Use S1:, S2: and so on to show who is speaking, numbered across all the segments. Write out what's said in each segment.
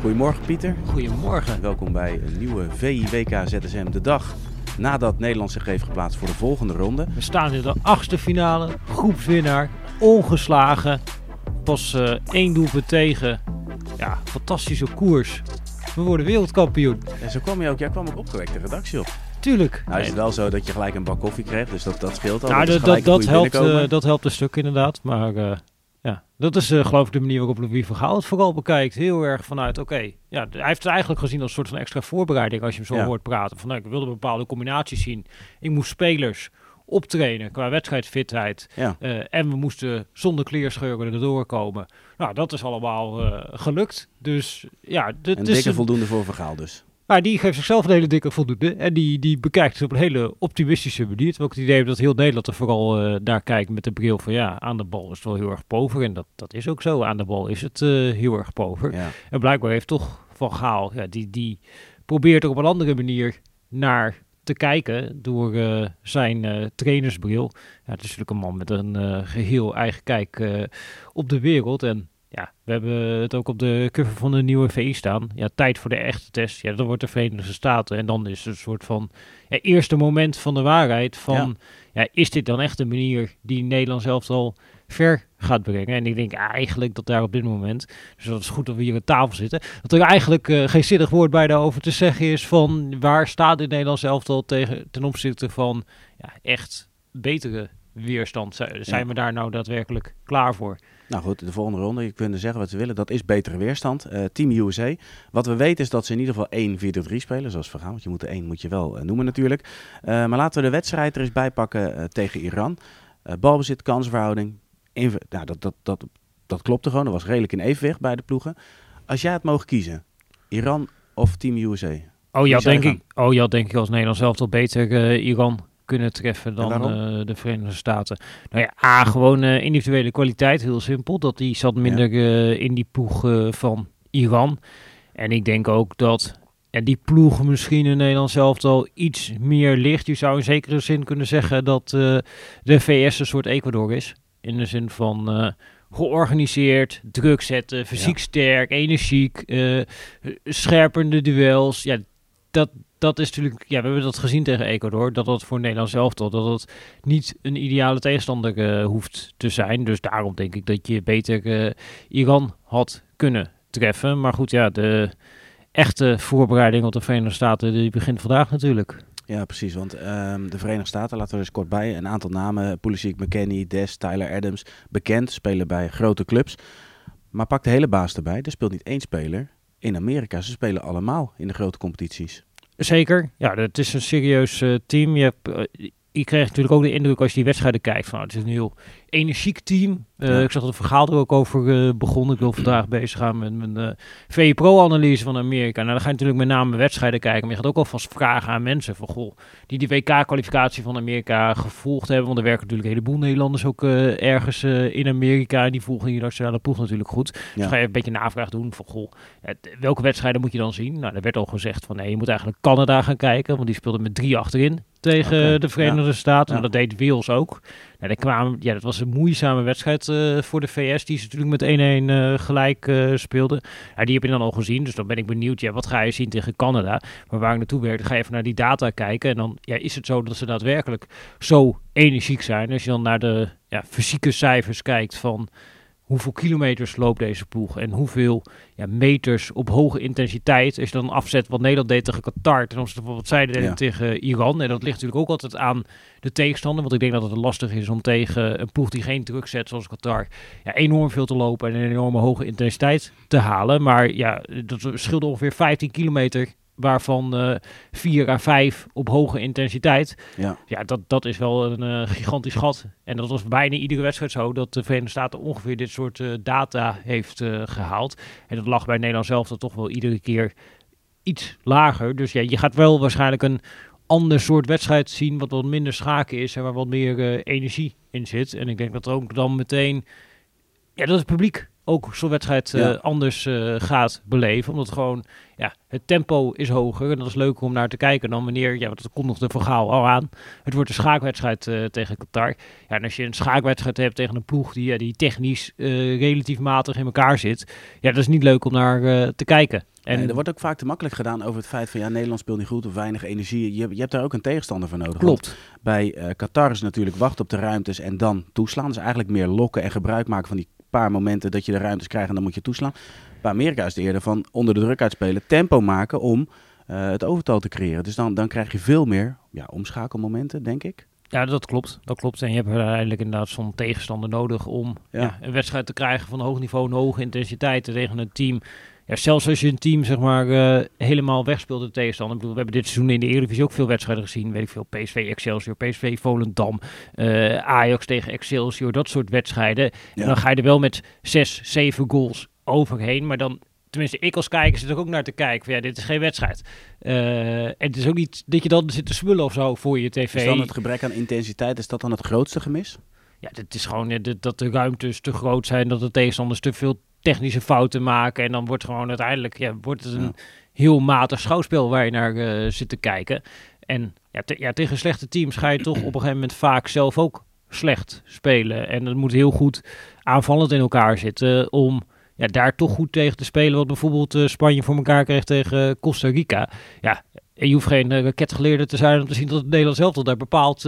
S1: Goedemorgen Pieter.
S2: Goedemorgen.
S1: Welkom bij een nieuwe VIWK ZSM de dag nadat Nederland zich heeft geplaatst voor de volgende ronde.
S2: We staan in de achtste finale, groepswinnaar, ongeslagen. Pas uh, één doelpunt tegen. Ja, fantastische koers. We worden wereldkampioen.
S1: En zo kwam je ook, jij kwam ook opgewekt de redactie op.
S2: Tuurlijk.
S1: Nou is het wel zo dat je gelijk een bak koffie kreeg, dus dat, dat scheelt al.
S2: Nou,
S1: dat,
S2: dat, dat, helpt, uh, dat helpt een stuk inderdaad, maar... Uh, ja, dat is uh, geloof ik de manier waarop Louis van Gaal het vooral bekijkt. Heel erg vanuit, oké, ja, hij heeft het eigenlijk gezien als een soort van extra voorbereiding als je hem zo ja. hoort praten. Van, nou, ik wilde een bepaalde combinatie zien. Ik moest spelers optrainen qua wedstrijdfitheid.
S1: Ja.
S2: Uh, en we moesten zonder kleerscheuren erdoor komen. Nou, dat is allemaal uh, gelukt. Dus ja, dit
S1: een
S2: is
S1: dikke voldoende voor Van Gaal dus.
S2: Maar die geeft zichzelf een hele dikke voldoende. En die, die bekijkt het op een hele optimistische manier. Terwijl ik het idee heb dat heel Nederland er vooral uh, naar kijkt met de bril van ja, aan de bal is het wel heel erg pover. En dat, dat is ook zo. Aan de bal is het uh, heel erg pover.
S1: Ja.
S2: En blijkbaar heeft toch Van Gaal, ja, die, die probeert er op een andere manier naar te kijken door uh, zijn uh, trainersbril. Ja, het is natuurlijk een man met een uh, geheel eigen kijk op de wereld. En ja, we hebben het ook op de cover van de nieuwe VI staan. Ja, tijd voor de echte test. Ja, dan wordt de Verenigde Staten. En dan is het een soort van ja, eerste moment van de waarheid. Van, ja. ja. is dit dan echt de manier die Nederland zelf al ver gaat brengen? En ik denk eigenlijk dat daar op dit moment, dus dat is goed dat we hier aan tafel zitten, dat er eigenlijk uh, geen zinnig woord bij daarover te zeggen is van waar staat dit Nederland zelf al tegen, ten opzichte van ja, echt betere weerstand. Zijn we daar nou daadwerkelijk klaar voor?
S1: Nou goed, de volgende ronde, je kunt zeggen wat ze willen, dat is betere weerstand. Uh, Team USA. Wat we weten is dat ze in ieder geval 1-4-3 spelen, zoals vergaan. Want je moet de 1 moet je wel uh, noemen natuurlijk. Uh, maar laten we de wedstrijd er eens bij pakken tegen Iran. balbezit, kansverhouding. Inv- nou, dat, dat, dat, dat klopte gewoon. Dat was redelijk in evenwicht bij de ploegen. Als jij het mogen kiezen, Iran of Team USA?
S2: Oh ja, denk ik, oh ja, denk ik als Nederland zelf toch beter Iran kunnen treffen dan uh, de Verenigde Staten. Nou ja, A, gewoon uh, individuele kwaliteit, heel simpel. Dat die zat minder ja. uh, in die ploeg van Iran. En ik denk ook dat en die ploeg misschien in Nederland zelf al iets meer ligt. Je zou in zekere zin kunnen zeggen dat de VS een soort Ecuador is. In de zin van georganiseerd, druk zetten, fysiek ja. sterk, energiek, scherpende duels. Ja, dat, dat is natuurlijk, ja, we hebben dat gezien tegen Ecuador, dat dat voor Nederland zelf dat het niet een ideale tegenstander uh, hoeft te zijn. Dus daarom denk ik dat je beter uh, Iran had kunnen treffen. Maar goed, ja, de echte voorbereiding op de Verenigde Staten, die begint vandaag natuurlijk.
S1: Ja, precies. Want um, de Verenigde Staten, laten we er eens kort bij, een aantal namen, Pulisic, McKennie, Des, Tyler Adams, bekend, spelen bij grote clubs. Maar pak de hele baas erbij, er speelt niet één speler in Amerika. Ze spelen allemaal in de grote competities.
S2: Zeker. Ja, het is een serieus uh, team. Je, uh, je krijgt natuurlijk ook de indruk als je die wedstrijden kijkt van het is een heel energiek team. Ja. Ik zag dat de verhaal er ook over uh, begon. Ik wil vandaag bezig gaan met mijn uh, VE Pro-analyse van Amerika. Nou, dan ga je natuurlijk met name wedstrijden kijken. Maar je gaat ook alvast vragen aan mensen van goh, die die WK-kwalificatie van Amerika gevolgd hebben. Want er werken natuurlijk een heleboel Nederlanders ook ergens in Amerika. En die volgen die nationale ploeg natuurlijk goed. Ja. Dus ga je een beetje navraag doen van goh, welke wedstrijden moet je dan zien? Nou, er werd al gezegd van nee, je moet eigenlijk Canada gaan kijken. Want die speelde met drie achterin tegen okay. de Verenigde ja. Staten. En dat deed Wales ook. Nou, kwamen, ja, dat was een moeizame wedstrijd uh, voor de VS, die ze natuurlijk met 1-1 uh, gelijk uh, speelden. Ja, die heb je dan al gezien, dus dan ben ik benieuwd, ja, wat ga je zien tegen Canada? Maar waar ik naartoe werk, ga je even naar die data kijken. En dan ja, is het zo dat ze daadwerkelijk zo energiek zijn. Als je dan naar de ja, fysieke cijfers kijkt van hoeveel kilometers loopt deze ploeg en hoeveel ja, meters op hoge intensiteit. Als je dan afzet wat Nederland deed tegen Qatar ten opzichte van wat zij deden ja. tegen Iran. En dat ligt natuurlijk ook altijd aan de tegenstander. Want ik denk dat het lastig is om tegen een ploeg die geen druk zet zoals Qatar ja, enorm veel te lopen en een enorme hoge intensiteit te halen. Maar ja, dat scheelde ongeveer 15 kilometer waarvan uh, 4 à 5 op hoge intensiteit.
S1: Ja,
S2: ja dat, dat is wel een uh, gigantisch gat. En dat was bijna iedere wedstrijd zo dat de Verenigde Staten ongeveer dit soort uh, data heeft gehaald. En dat lag bij Nederland zelf dan toch wel iedere keer iets lager. Dus ja, je gaat wel waarschijnlijk een ander soort wedstrijd zien wat wat minder schaken is en waar wat meer energie in zit. En ik denk dat ook dan meteen, ja, dat het publiek ook zo'n wedstrijd eh,
S1: Ja.
S2: anders eh, gaat beleven. Omdat gewoon, ja, het tempo is hoger en dat is leuker om naar te kijken dan wanneer, ja, want dat komt nog de verhaal al aan. Het wordt een schaakwedstrijd eh, tegen Qatar. Ja, en als je een schaakwedstrijd hebt tegen een ploeg die, ja, die technisch relatief matig in elkaar zit, ja, dat is niet leuk om naar te kijken. En
S1: er wordt ook vaak te makkelijk gedaan over het feit van ja, Nederland speelt niet goed of weinig energie. Je, je hebt daar ook een tegenstander voor nodig.
S2: Klopt.
S1: Bij Qatar is natuurlijk wachten op de ruimtes en dan toeslaan. Dus eigenlijk meer lokken en gebruik maken van die paar momenten dat je de ruimtes krijgt en dan moet je toeslaan. Bij Amerika is het eerder van onder de druk uitspelen, tempo maken om eh, het overtal te creëren. Dus dan, dan krijg je veel meer ja, omschakelmomenten, denk ik.
S2: Ja, dat klopt. Dat klopt. En je hebt uiteindelijk inderdaad zo'n tegenstander nodig om
S1: Ja.
S2: ja. een wedstrijd te krijgen van hoog niveau en hoge intensiteit tegen een team. Ja, zelfs als je een team zeg maar eh, helemaal wegspeelt de tegenstander. Ik bedoel, we hebben dit seizoen in de Eredivisie ook veel wedstrijden gezien. Weet ik veel, PSV Excelsior, PSV Volendam, eh, Ajax tegen Excelsior, dat soort wedstrijden.
S1: Ja.
S2: En dan ga je er wel met zes, zeven goals overheen. Maar dan, tenminste ik als kijker zit er ook naar te kijken. Van, ja, dit is geen wedstrijd. Eh, en het is ook niet dat je dan zit te smullen of zo voor je tv.
S1: Is dan het gebrek aan intensiteit, is dat dan het grootste gemis?
S2: Ja, het is gewoon dat de ruimtes te groot zijn, dat de tegenstanders te veel technische fouten maken. En dan wordt gewoon uiteindelijk ja, wordt het een
S1: Ja.
S2: heel matig schouwspel waar je naar eh, zit te kijken. En ja, te- ja, tegen slechte teams ga je toch op een gegeven moment vaak zelf ook slecht spelen. En het moet heel goed aanvallend in elkaar zitten om ja, daar toch goed tegen te spelen. Wat bijvoorbeeld eh, Spanje voor elkaar kreeg tegen eh, Costa Rica. Ja, en je hoeft geen eh, raketgeleerde te zijn om te zien dat het Nederlands elftal daar bepaald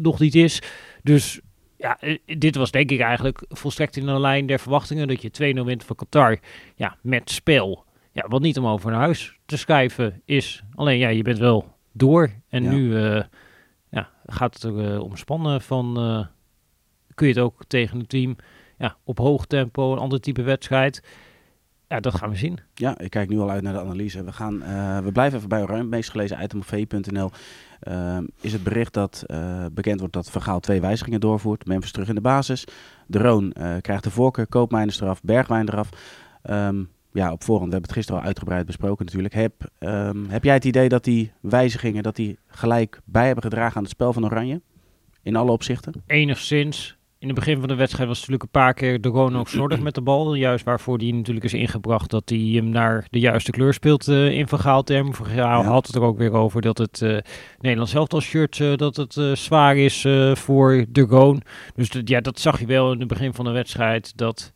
S2: nog niet is. Dus ja, eh, dit was denk ik eigenlijk volstrekt in de lijn der verwachtingen. Dat je 2-0 wint van Qatar. Ja, met spel. Ja, wat niet om over naar huis te schrijven is. Alleen ja, je bent wel door. En
S1: Ja.
S2: nu eh, ja, gaat het er eh, om spannen van... kun je het ook tegen een team ja, op hoog tempo, een ander type wedstrijd. Ja, dat gaan we zien.
S1: Ja, ik kijk nu al uit naar de analyse. We, gaan, eh, we blijven even bij Oranje. Meest gelezen item op v.nl Ehm, is het bericht dat eh, bekend wordt dat Vergaal twee wijzigingen doorvoert. Memphis terug in de basis. De Roon eh, krijgt de voorkeur, Koopmijnen eraf, Bergwijn eraf. Ehm, ja, op voorhand, we hebben het gisteren al uitgebreid besproken natuurlijk. Heb, ehm, heb jij het idee dat die wijzigingen dat die gelijk bij hebben gedragen aan het spel van Oranje? In alle opzichten?
S2: Enigszins. In het begin van de wedstrijd was natuurlijk een paar keer de Roon ook slordig met de bal. Juist waarvoor die natuurlijk is ingebracht dat hij hem naar de juiste kleur speelt eh, in Vergaal term. Vergaal
S1: Ja.
S2: had het er ook weer over dat het eh Nederlands elftal shirt eh, dat het zwaar is voor de Roon. Dus dat- ja, dat zag je wel in het begin van de wedstrijd dat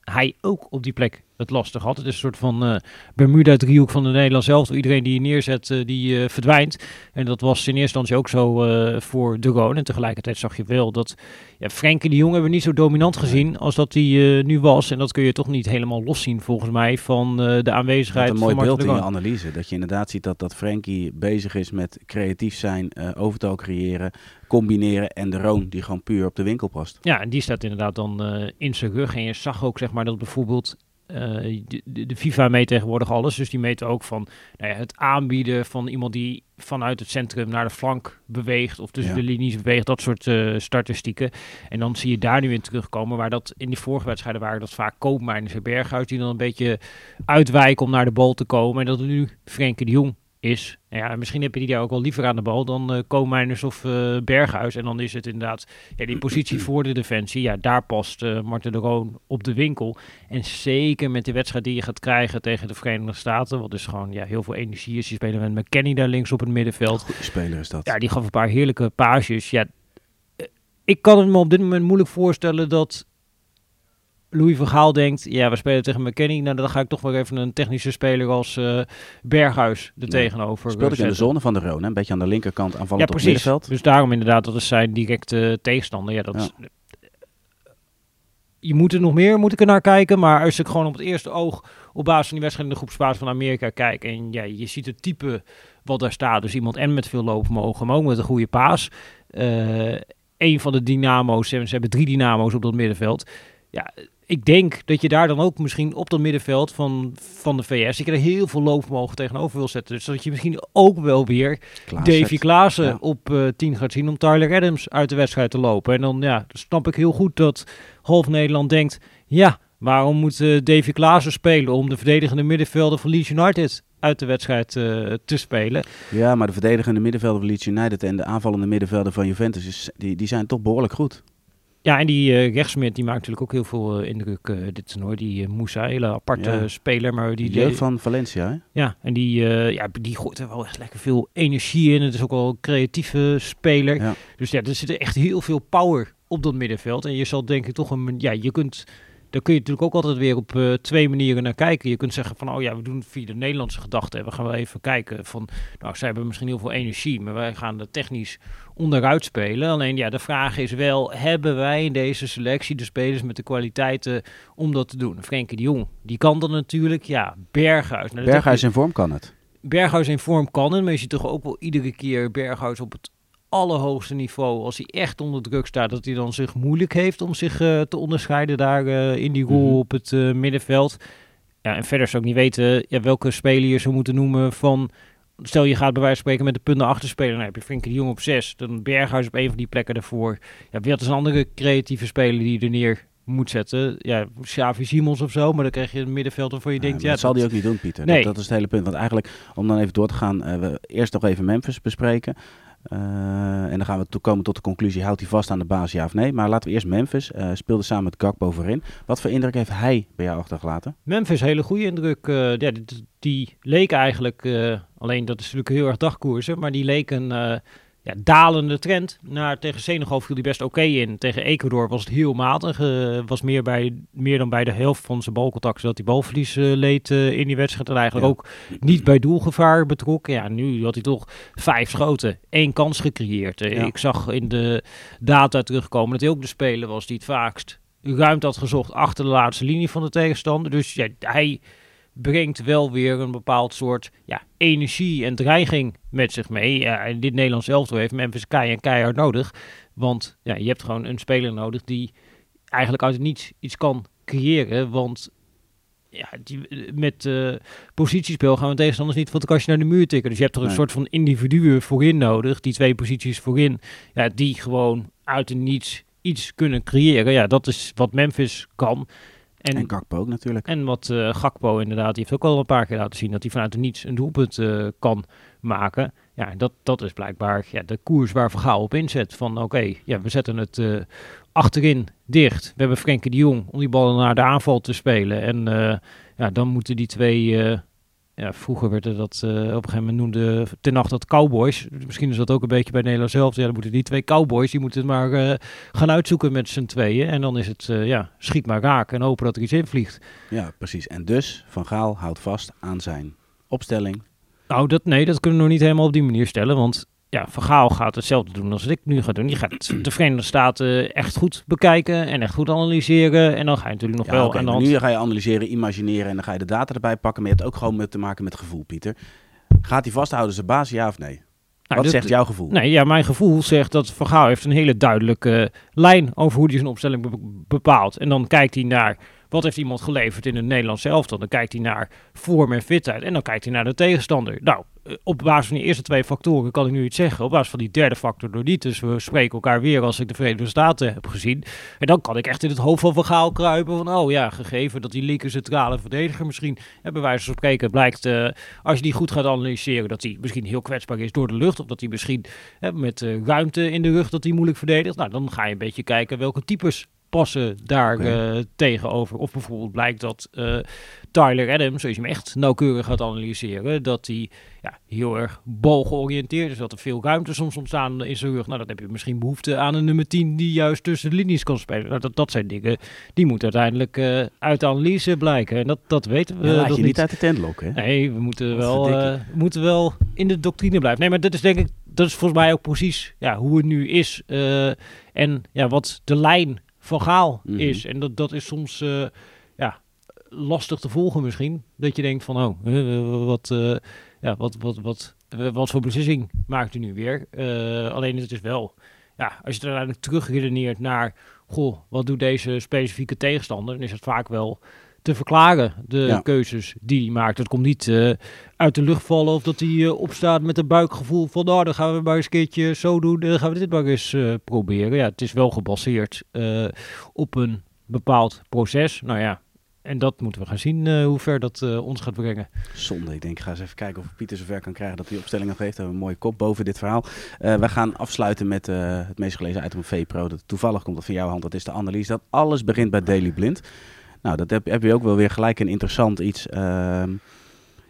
S2: hij ook op die plek het lastig had. Het is een soort van eh Bermuda-driehoek van de Nederlands elftal. Iedereen die je neerzet, eh, die eh, verdwijnt. En dat was in eerste instantie ook zo voor de Roon. En tegelijkertijd zag je wel dat ja, Frenkie de Jong hebben we niet zo dominant gezien als dat hij nu was. En dat kun je toch niet helemaal loszien volgens mij van de aanwezigheid
S1: hebt een mooi
S2: van
S1: beeld in je analyse. Dat je inderdaad ziet dat, dat Frenkie bezig is met creatief zijn, overtal creëren, combineren. En de Roon die gewoon puur op de winkel past.
S2: Ja, en die staat inderdaad dan in zijn rug. En je zag ook zeg maar dat bijvoorbeeld eh, de, FIFA meet tegenwoordig alles. Dus die meten ook van nou ja, het aanbieden van iemand die vanuit het centrum naar de flank beweegt. Of tussen
S1: Ja.
S2: de linies beweegt. Dat soort eh, statistieken. En dan zie je daar nu in terugkomen. Waar dat in die vorige wedstrijden waren dat vaak Koopmeiners en Berghuis. Die dan een beetje uitwijken om naar de bal te komen. En dat nu Frenkie de Jong is. En ja, misschien heb je die daar ook wel liever aan de bal dan Koopmeiners of eh, Berghuis. En dan is het inderdaad ja, die positie voor de defensie. Ja, daar past eh Marten de Roon op de winkel. En zeker met de wedstrijd die je gaat krijgen tegen de Verenigde Staten. Wat dus gewoon ja, heel veel energie is. Die spelen met McKennie daar links op het middenveld.
S1: Goeie speler is dat.
S2: Ja, die gaf een paar heerlijke paasjes. Ja, ik kan het me op dit moment moeilijk voorstellen dat Louis van Gaal denkt... Ja, we spelen tegen McKennie. Nou, dan ga ik toch wel even een technische speler als eh, Berghuis er
S1: Ja.
S2: tegenover
S1: Speelt ik in de zone van de Roon, hè? een beetje aan de linkerkant
S2: Ja,
S1: aanvallend op het
S2: precies.
S1: middenveld.
S2: Dus daarom inderdaad, dat is zijn directe tegenstander. Ja, dat is- Je moet er nog meer moet ik er naar kijken. Maar als ik gewoon op het eerste oog op basis van die wedstrijd in de groepsfase van Amerika kijk. En ja, je ziet het type wat daar staat. Dus iemand en met veel loopvermogen, maar ook met een goede paas. Eh een van de dynamo's, ze hebben drie dynamo's op dat middenveld. Ja, ik denk dat je daar dan ook misschien op dat middenveld van, van de VS... dat je er heel veel loopvermogen tegenover wil zetten. Dus dat je misschien ook wel weer. Davy Klaassen
S1: Ja.
S2: op eh 10 gaat zien om Tyler Adams uit de wedstrijd te lopen. En dan ja, snap ik heel goed dat half Nederland denkt... ja, waarom moet eh, Davy Klaassen spelen om de verdedigende middenvelder van Leeds United uit de wedstrijd eh, te spelen?
S1: Ja, maar de verdedigende middenvelder van Leeds United en de aanvallende middenvelder van Juventus, is, die, die zijn toch behoorlijk goed.
S2: Ja, en die uh, rechtsmid die maakt natuurlijk ook heel veel uh, indruk uh, dit toernooi. Die Moussa, hele aparte ja. speler. Maar die,
S1: die van Valencia, hè?
S2: Ja, en die, ja, die gooit er wel echt lekker veel energie in. Het is ook wel een creatieve speler. Ja. Dus ja, er zit echt heel veel power op dat middenveld. En je zal denk ik toch een... Ja, je kunt daar kun je natuurlijk ook altijd weer op uh, twee manieren naar kijken. Je kunt zeggen van, oh ja, we doen het via de Nederlandse gedachte. We gaan wel even kijken van, nou, zij hebben misschien heel veel energie, maar wij gaan er technisch onderuit spelen. Alleen ja, de vraag is wel, hebben wij in deze selectie de spelers met de kwaliteiten om dat te doen? Frenkie de Jong, die kan dat natuurlijk. Ja, Berghuis.
S1: Nou, Berghuis in vorm kan het.
S2: Berghuis in vorm kan het, maar je ziet toch ook wel iedere keer Berghuis op het allerhoogste niveau, als hij echt onder druk staat, dat hij dan zich moeilijk heeft om zich uh, te onderscheiden daar uh, in die rol mm -hmm. op het uh, middenveld. Ja, en verder zou ik niet weten ja, welke speler je zou moeten noemen van... Stel je gaat bij wijze van spreken met de punten achter spelen, dan heb je Frenkie de Jong op 6, dan Berghuis op een van die plekken daarvoor. Ja, wie had is een andere creatieve speler die er neer moet zetten. Ja, Xavi Simons of zo, maar dan krijg je een middenveld waarvan je denkt... Ja,
S1: dat zal hij ook niet doen, Pieter. Nee. Dat, dat, is het hele punt. Want eigenlijk, om dan even door te gaan, we eerst nog even Memphis bespreken. Uh, en dan gaan we komen tot de conclusie, houdt hij vast aan de baas, ja of nee. Maar laten we eerst Memphis, uh, speelde samen met Gakpo voorin. Wat voor indruk heeft hij bij jou achtergelaten?
S2: Memphis, hele goede indruk. Uh, ja, die, die, leek eigenlijk, alleen dat is natuurlijk heel erg dagkoersen, maar die leek een ja, dalende trend. Naar, tegen Senegal viel hij best oké in. Tegen Ecuador was het heel matig. Uh, was meer, bij, meer dan bij de helft van zijn balcontact. Zodat hij balverlies uh, leed uh, in die wedstrijd. En eigenlijk ook niet bij doelgevaar betrokken. Ja, nu had hij toch vijf schoten. één kans gecreëerd. Ja. Ik zag in de data terugkomen dat hij ook de speler was die het vaakst ruimte had gezocht achter de laatste linie van de tegenstander. Dus ja, hij brengt wel weer een bepaald soort ja, energie en dreiging met zich mee. Ja, in dit Nederlands elftal heeft Memphis Kei en keihard nodig. Want ja, je hebt gewoon een speler nodig die eigenlijk uit het niets iets kan creëren. Want ja, die, met uh, positiespel gaan we tegenstanders niet van de kastje naar de muur tikken. Dus je hebt er een soort van individuen voorin nodig. Die twee posities voorin, ja, die gewoon uit het niets iets kunnen creëren. Ja, dat is wat Memphis kan.
S1: En, en Gakpo ook natuurlijk.
S2: En wat uh, Gakpo inderdaad, die heeft ook al een paar keer laten zien dat hij vanuit de niets een doelpunt uh, kan maken. Ja, dat, dat is blijkbaar ja, de koers waar Vergaal op inzet. Van oké, ja, we zetten het uh, achterin dicht. We hebben Frenkie de Jong om die ballen naar de aanval te spelen. En ja, dan moeten die twee ja, vroeger werd er dat uh, op een gegeven moment noemde ten nacht dat cowboys. Misschien is dat ook een beetje bij Nederland zelf. Ja, dan moeten die twee cowboys, die moeten het maar uh, gaan uitzoeken met z'n tweeën. En dan is het, uh, ja, schiet maar raak en hopen dat er iets in vliegt.
S1: Ja, precies. En dus Van Gaal houdt vast aan zijn opstelling.
S2: Nou, dat, nee, dat kunnen we nog niet helemaal op die manier stellen. Want ja, Van Gaal gaat hetzelfde doen als ik nu ga doen. Je gaat de Verenigde Staten echt goed bekijken en echt goed analyseren. En dan ga je natuurlijk nog wel...
S1: Okay,
S2: aan
S1: Nu ga je analyseren, imagineren en dan ga je de data erbij pakken. Maar je hebt ook gewoon met te maken met gevoel, Pieter. Gaat hij vasthouden zijn baas, ja of nee? Nou, Wat zegt jouw gevoel?
S2: Nee, ja, mijn gevoel zegt dat Van Gaal heeft een hele duidelijke lijn over hoe hij zijn opstelling bepaalt. En dan kijkt hij naar wat heeft iemand geleverd in het Nederlandse elftal. Dan kijkt hij naar vorm en fitheid en dan kijkt hij naar de tegenstander. Nou, eh, op basis van die eerste twee factoren kan ik nu iets zeggen. Op basis van die derde factor door niet. Dus we spreken elkaar weer als ik de Verenigde Staten heb gezien. En dan kan ik echt in het hoofd van Vergaal kruipen. Van oh ja, gegeven dat die linker centrale verdediger misschien... Bij wijze van spreken blijkt, uh, als je die goed gaat analyseren... dat hij misschien heel kwetsbaar is door de lucht. Of dat hij misschien met uh, ruimte in de rug dat hij moeilijk verdedigt. Nou, dan ga je een beetje kijken welke types passen daar okay. uh, tegenover. Of bijvoorbeeld blijkt dat uh, Tyler Adams, als je hem echt nauwkeurig gaat analyseren, dat hij ja, heel erg balgeoriënteerd is. Dat er veel ruimte soms ontstaan in zijn rug. Nou, dan heb je misschien behoefte aan een nummer 10 die juist tussen de linies kan spelen. Nou, dat, dat zijn dingen die moeten uiteindelijk uh, uit de analyse blijken. En dat, dat weten we. Ja,
S1: laat
S2: dat
S1: je niet uit de tent lokken.
S2: Hè? Nee, we moeten wel, moeten wel in de doctrine blijven. Nee, maar dat is denk ik, dat is volgens mij ook precies ja, hoe het nu is. en ja, wat de lijn van Gaal mm -hmm. is. En dat, dat is soms uh, ja, lastig te volgen misschien. Dat je denkt van, oh, uh, wat, uh, ja, wat, wat, wat, wat voor beslissing maakt u nu weer? alleen het is wel, ja, als je er uiteindelijk terugredeneert naar, goh, wat doet deze specifieke tegenstander? Dan is het vaak wel te verklaren, de ja. keuzes die hij maakt. Het komt niet uh, uit de lucht vallen of dat hij uh, opstaat met een buikgevoel van nou, dan gaan we maar eens een keertje zo doen, dan gaan we dit maar eens uh, proberen. Ja, het is wel gebaseerd op een bepaald proces. Nou ja, en dat moeten we gaan zien uh, hoe ver dat uh, ons gaat brengen.
S1: Zonde. Ik denk, ik ga eens even kijken of Pieter zover kan krijgen dat hij opstelling nog heeft. We hebben een mooie kop boven dit verhaal. Uh, wij gaan afsluiten met het meest gelezen item van VPRO. Dat toevallig komt dat van jouw hand. Dat is de analyse. Dat alles begint bij Daily Blind. Nou, dat heb, heb je ook wel weer gelijk een interessant iets. Ehm,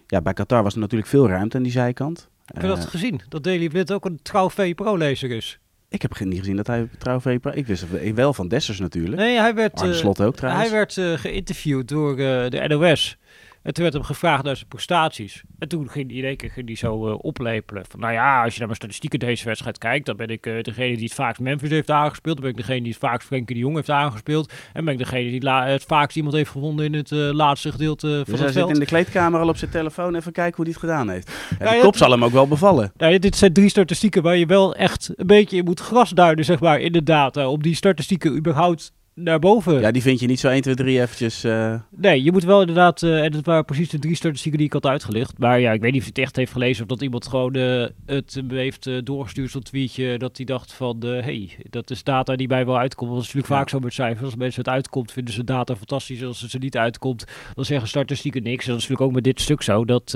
S1: ja, bij Qatar was er natuurlijk veel ruimte aan die zijkant.
S2: Heb je dat gezien? Dat Daily Blind ook een trouw VPRO-lezer is?
S1: Ik heb niet gezien dat hij trouw VPRO... Ik wist wel van Dessers natuurlijk.
S2: Nee, hij werd,
S1: uh, Slot ook trouwens.
S2: Hij werd uh, geïnterviewd door de NOS. En toen werd hem gevraagd naar zijn prestaties. En toen ging hij in één keer ging die zo uh, oplepelen. Van, nou ja, als je naar mijn statistieken deze wedstrijd kijkt, dan ben ik uh, degene die het vaakst Memphis heeft aangespeeld. Dan ben ik degene die het vaakst Frenkie de Jong heeft aangespeeld. En ben ik degene die het vaakst iemand heeft gevonden in het uh, laatste gedeelte van dus
S1: het
S2: hij
S1: zit in de kleedkamer al op zijn telefoon even kijken hoe hij het gedaan heeft. Ja, nou, de kop zal hem ook wel bevallen.
S2: Nou, dit zijn drie statistieken waar je wel echt een beetje in moet grasduiden, zeg maar, in de data. Om die statistieken überhaupt naar boven.
S1: Ja, die vind je niet zo 1, 2, 3 eventjes... Uh...
S2: Nee, je moet wel inderdaad... Uh, en dat waren precies de drie statistieken die ik had uitgelicht. Maar ja, ik weet niet of je het echt heeft gelezen... of dat iemand gewoon uh, het heeft doorgestuurd zo'n tweetje... dat hij dacht van... hé, hey, dat is data die bij wel uitkomt. Dat is natuurlijk vaak zo met cijfers. Als mensen het uitkomt, vinden ze data fantastisch. Als het er niet uitkomt, dan zeggen statistieken niks. En dat is natuurlijk ook met dit stuk zo. Dat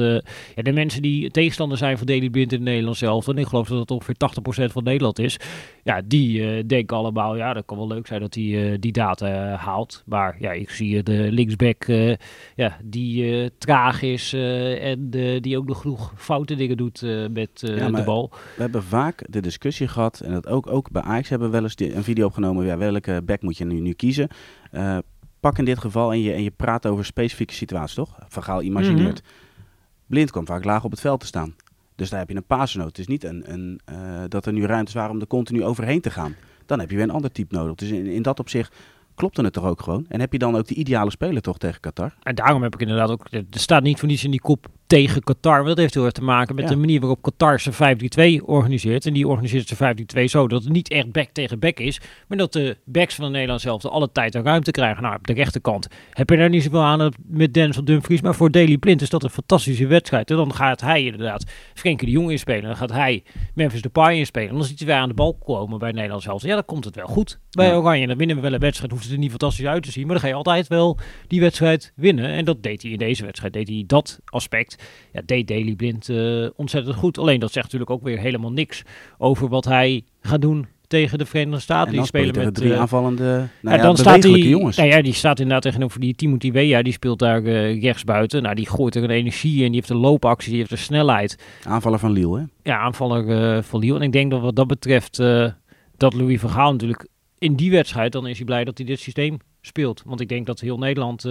S2: ja, de mensen die tegenstander zijn van Daily Blind in Nederland zelf... en ik geloof dat het ongeveer 80% van Nederland is... ja, die denken allemaal... ja, dat kan wel leuk zijn dat die... die data uh, haalt. Maar ja, ik zie de linksback uh, ja, die uh, traag is en die ook nog genoeg foute dingen doet met ja, de bal.
S1: We hebben vaak de discussie gehad, en dat ook, ook bij Ajax hebben we wel eens een video opgenomen. Ja, welke back moet je nu, nu kiezen? pak in dit geval en je, en je praat over specifieke situaties, toch? Vergaal imagineert. Mm Blind kwam vaak laag op het veld te staan. Dus daar heb je een paasnoot. Het is niet een, een, dat er nu ruimtes waren om er continu overheen te gaan. Dan heb je weer een ander type nodig. Dus in, in dat opzicht klopte het toch ook gewoon? En heb je dan ook de ideale speler toch tegen Qatar?
S2: En daarom heb ik inderdaad ook... Er staat niet voor niets in die kop tegen Qatar. Want dat heeft heel erg te maken met de manier waarop Qatar zijn 5-3-2 organiseert. En die organiseert zijn 5-3-2 zo dat het niet echt back tegen back is. Maar dat de backs van de Nederland zelf alle tijd en ruimte krijgen. Nou, op de rechterkant heb je daar niet zoveel aan met Denzel Dumfries. Maar voor Daily Blind is dat een fantastische wedstrijd. En dan gaat hij inderdaad Frenkie de Jong inspelen. Dan gaat hij Memphis Depay inspelen. En dan ziet hij weer aan de bal komen bij Nederland zelf. Ja, dan komt het wel goed bij ja. Oranje. Dan winnen we wel een wedstrijd. Hoeft het er niet fantastisch uit te zien. Maar dan ga je altijd wel die wedstrijd winnen. En dat deed hij in deze wedstrijd. Deed hij dat aspect ja, deed Daily Blind uh, ontzettend goed. Alleen dat zegt natuurlijk ook weer helemaal niks over wat hij gaat doen tegen de Verenigde Staten.
S1: die
S2: spelen
S1: met drie uh, aanvallende, nou
S2: ja,
S1: ja,
S2: dan staat die,
S1: jongens.
S2: Nou ja, die staat inderdaad tegenover die Timothy Weah. Die speelt daar uh, rechts buiten. Nou, die gooit er een energie in. Die heeft een loopactie, die heeft een snelheid.
S1: Aanvaller van Lille, hè?
S2: Ja, aanvaller uh, van Lille. En ik denk dat wat dat betreft dat Louis van Gaal natuurlijk in die wedstrijd, dan is hij blij dat hij dit systeem speelt. Want ik denk dat heel Nederland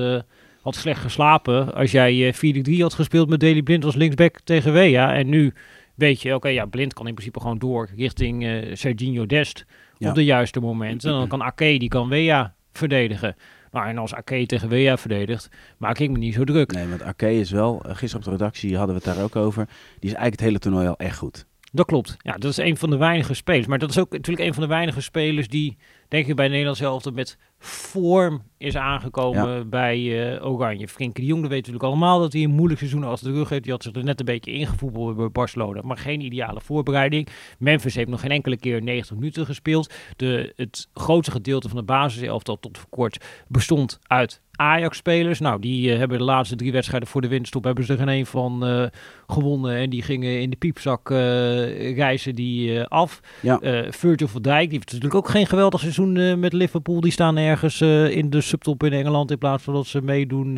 S2: had slecht geslapen als jij 4-3 eh, had gespeeld met Daily Blind als linksback tegen Wea. En nu weet je, oké, ja, Blind kan in principe gewoon door richting uh, Serginho Dest op de juiste moment. En dan kan Ake, die kan Wea verdedigen. Maar en als Ake tegen Wea verdedigt, maak ik me niet zo druk.
S1: Nee, want Ake is wel, uh, gisteren op de redactie hadden we het daar ook over, die is eigenlijk het hele toernooi al echt goed.
S2: Dat klopt. Ja, dat is een van de weinige spelers. Maar dat is ook natuurlijk een van de weinige spelers die, denk ik, bij Nederland zelf met vorm is aangekomen bij uh, Oranje. Frenkie de Jong, weet natuurlijk allemaal dat hij een moeilijk seizoen achter de rug heeft. Die had zich er net een beetje ingevoerd bij Barcelona, maar geen ideale voorbereiding. Memphis heeft nog geen enkele keer 90 minuten gespeeld. De, het grootste gedeelte van de basiselftal tot voor kort bestond uit Ajax-spelers. Nou, die uh, hebben de laatste drie wedstrijden voor de winststop hebben ze er geen een van uh, gewonnen. En die gingen in de piepzak uh, reizen die af.
S1: Ja.
S2: Virgil van Dijk, die heeft natuurlijk ook geen geweldig seizoen met Liverpool. Die staan ergens in de subtop in Engeland in plaats van dat ze meedoen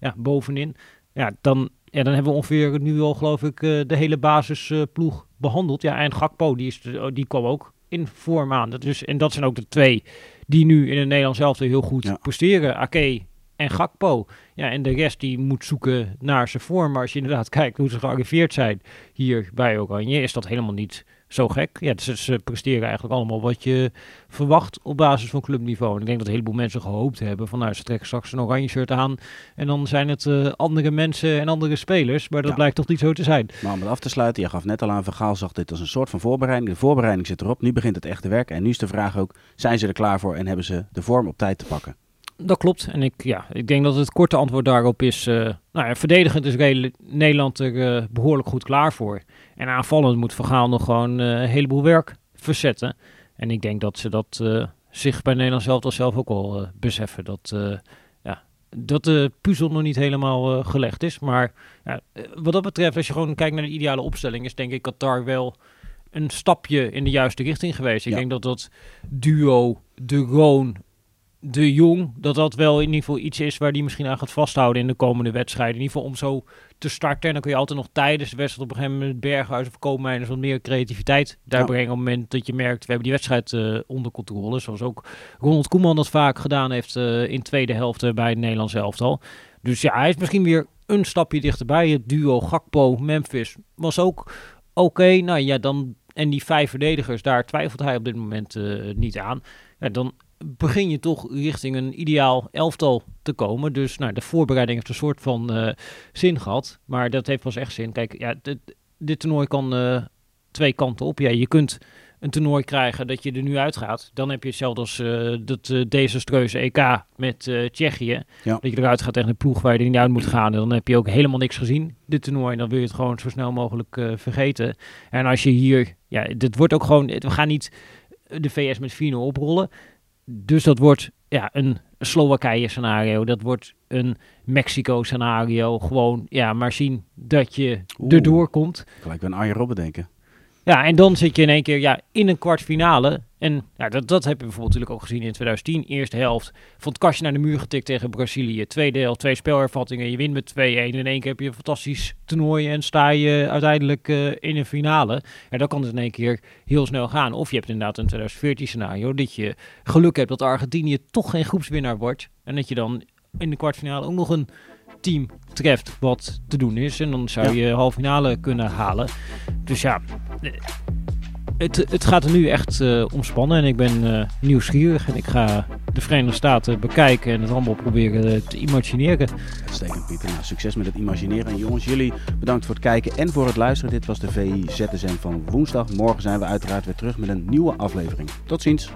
S2: ja, bovenin. Ja, dan, ja, dan hebben we ongeveer nu al, geloof ik, de hele basisploeg behandeld. Ja, en Gakpo, die, is, die kwam ook in vorm aan. Dat is, en dat zijn ook de twee die nu in het Nederlands zelf heel goed ja. presteren. Ake en Gakpo. Ja, en de rest die moet zoeken naar zijn vorm. Maar als je inderdaad kijkt hoe ze gearriveerd zijn hier bij Oranje, is dat helemaal niet zo gek. Ja, dus ze presteren eigenlijk allemaal wat je verwacht op basis van clubniveau. En ik denk dat een heleboel mensen gehoopt hebben van nou, ze trekken straks een oranje shirt aan en dan zijn het uh, andere mensen en andere spelers. Maar dat blijkt toch niet zo te zijn.
S1: Maar om het af te sluiten, je gaf net al aan, Vergaal zag dit als een soort van voorbereiding. De voorbereiding zit erop, nu begint het echte werk. En nu is de vraag ook, zijn ze er klaar voor en hebben ze de vorm op tijd te pakken?
S2: Dat klopt. En ik, ja, ik denk dat het korte antwoord daarop is... Uh, nou ja, verdedigend is Nederland er uh, behoorlijk goed klaar voor. En aanvallend moet Vergaal nog gewoon uh, een heleboel werk verzetten. En ik denk dat ze dat zich bij Nederland zelf, zelf ook al beseffen. Dat ja, dat de puzzel nog niet helemaal gelegd is. Maar ja, wat dat betreft, als je gewoon kijkt naar de ideale opstelling, is denk ik Qatar wel een stapje in de juiste richting geweest. Ik denk dat dat duo De Roon de Jong, dat dat wel in ieder geval iets is waar die misschien aan gaat vasthouden in de komende wedstrijden. In ieder geval om zo te starten. En dan kun je altijd nog tijdens de wedstrijd op een gegeven moment Berghuis of Koopmeiners wat meer creativiteit daar brengen. Op het moment dat je merkt, we hebben die wedstrijd uh, onder controle. Zoals ook Ronald Koeman dat vaak gedaan heeft uh, in tweede helft uh, bij het Nederlands elftal. Dus ja, hij is misschien weer een stapje dichterbij. Het duo Gakpo-Memphis was ook oké. Nou ja, dan... En die vijf verdedigers, daar twijfelt hij op dit moment niet aan. Ja, dan begin je toch richting een ideaal elftal te komen. Dus nou, de voorbereiding heeft een soort van uh, zin gehad. Maar dat heeft pas echt zin. Kijk, ja, dit, dit toernooi kan uh, twee kanten op. Ja, je kunt een toernooi krijgen dat je er nu uitgaat. Dan heb je hetzelfde als uh, dat desastreuze EK met Tsjechië. Ja. Dat je eruit gaat tegen een ploeg waar je er niet uit moet gaan. En dan heb je ook helemaal niks gezien, dit toernooi. En dan wil je het gewoon zo snel mogelijk vergeten. En als je hier... Ja, dit wordt ook gewoon... We gaan niet de VS met 4 oprollen. Dus dat wordt ja, een Slowakije-scenario. Dat wordt een Mexico-scenario. Gewoon, ja, maar zien dat je Oeh, erdoor komt.
S1: Gelijk een Arjen Robben denken.
S2: Ja, en dan zit je in één keer ja, in een kwartfinale. En ja, dat, dat heb je bijvoorbeeld natuurlijk ook gezien in 2010. Eerste helft van het kastje naar de muur getikt tegen Brazilië. Tweede helft, twee spelervattingen. Je wint met 2-1. In één keer heb je een fantastisch toernooi en sta je uiteindelijk uh, in een finale. Ja, dan kan het in één keer heel snel gaan. Of je hebt inderdaad een 2014 scenario dat je geluk hebt dat Argentinië toch geen groepswinnaar wordt. En dat je dan in de kwartfinale ook nog een team treft wat te doen is. En dan zou je halve finale kunnen halen. Dus ja, het, het gaat er nu echt uh, om spannen. En ik ben uh, nieuwsgierig. En ik ga de Verenigde Staten bekijken en het allemaal proberen te imagineren.
S1: Uitstekend, Pieter. Nou, succes met het imagineren. En jongens, jullie bedankt voor het kijken en voor het luisteren. Dit was de VI ZSM van woensdag. Morgen zijn we uiteraard weer terug met een nieuwe aflevering. Tot ziens.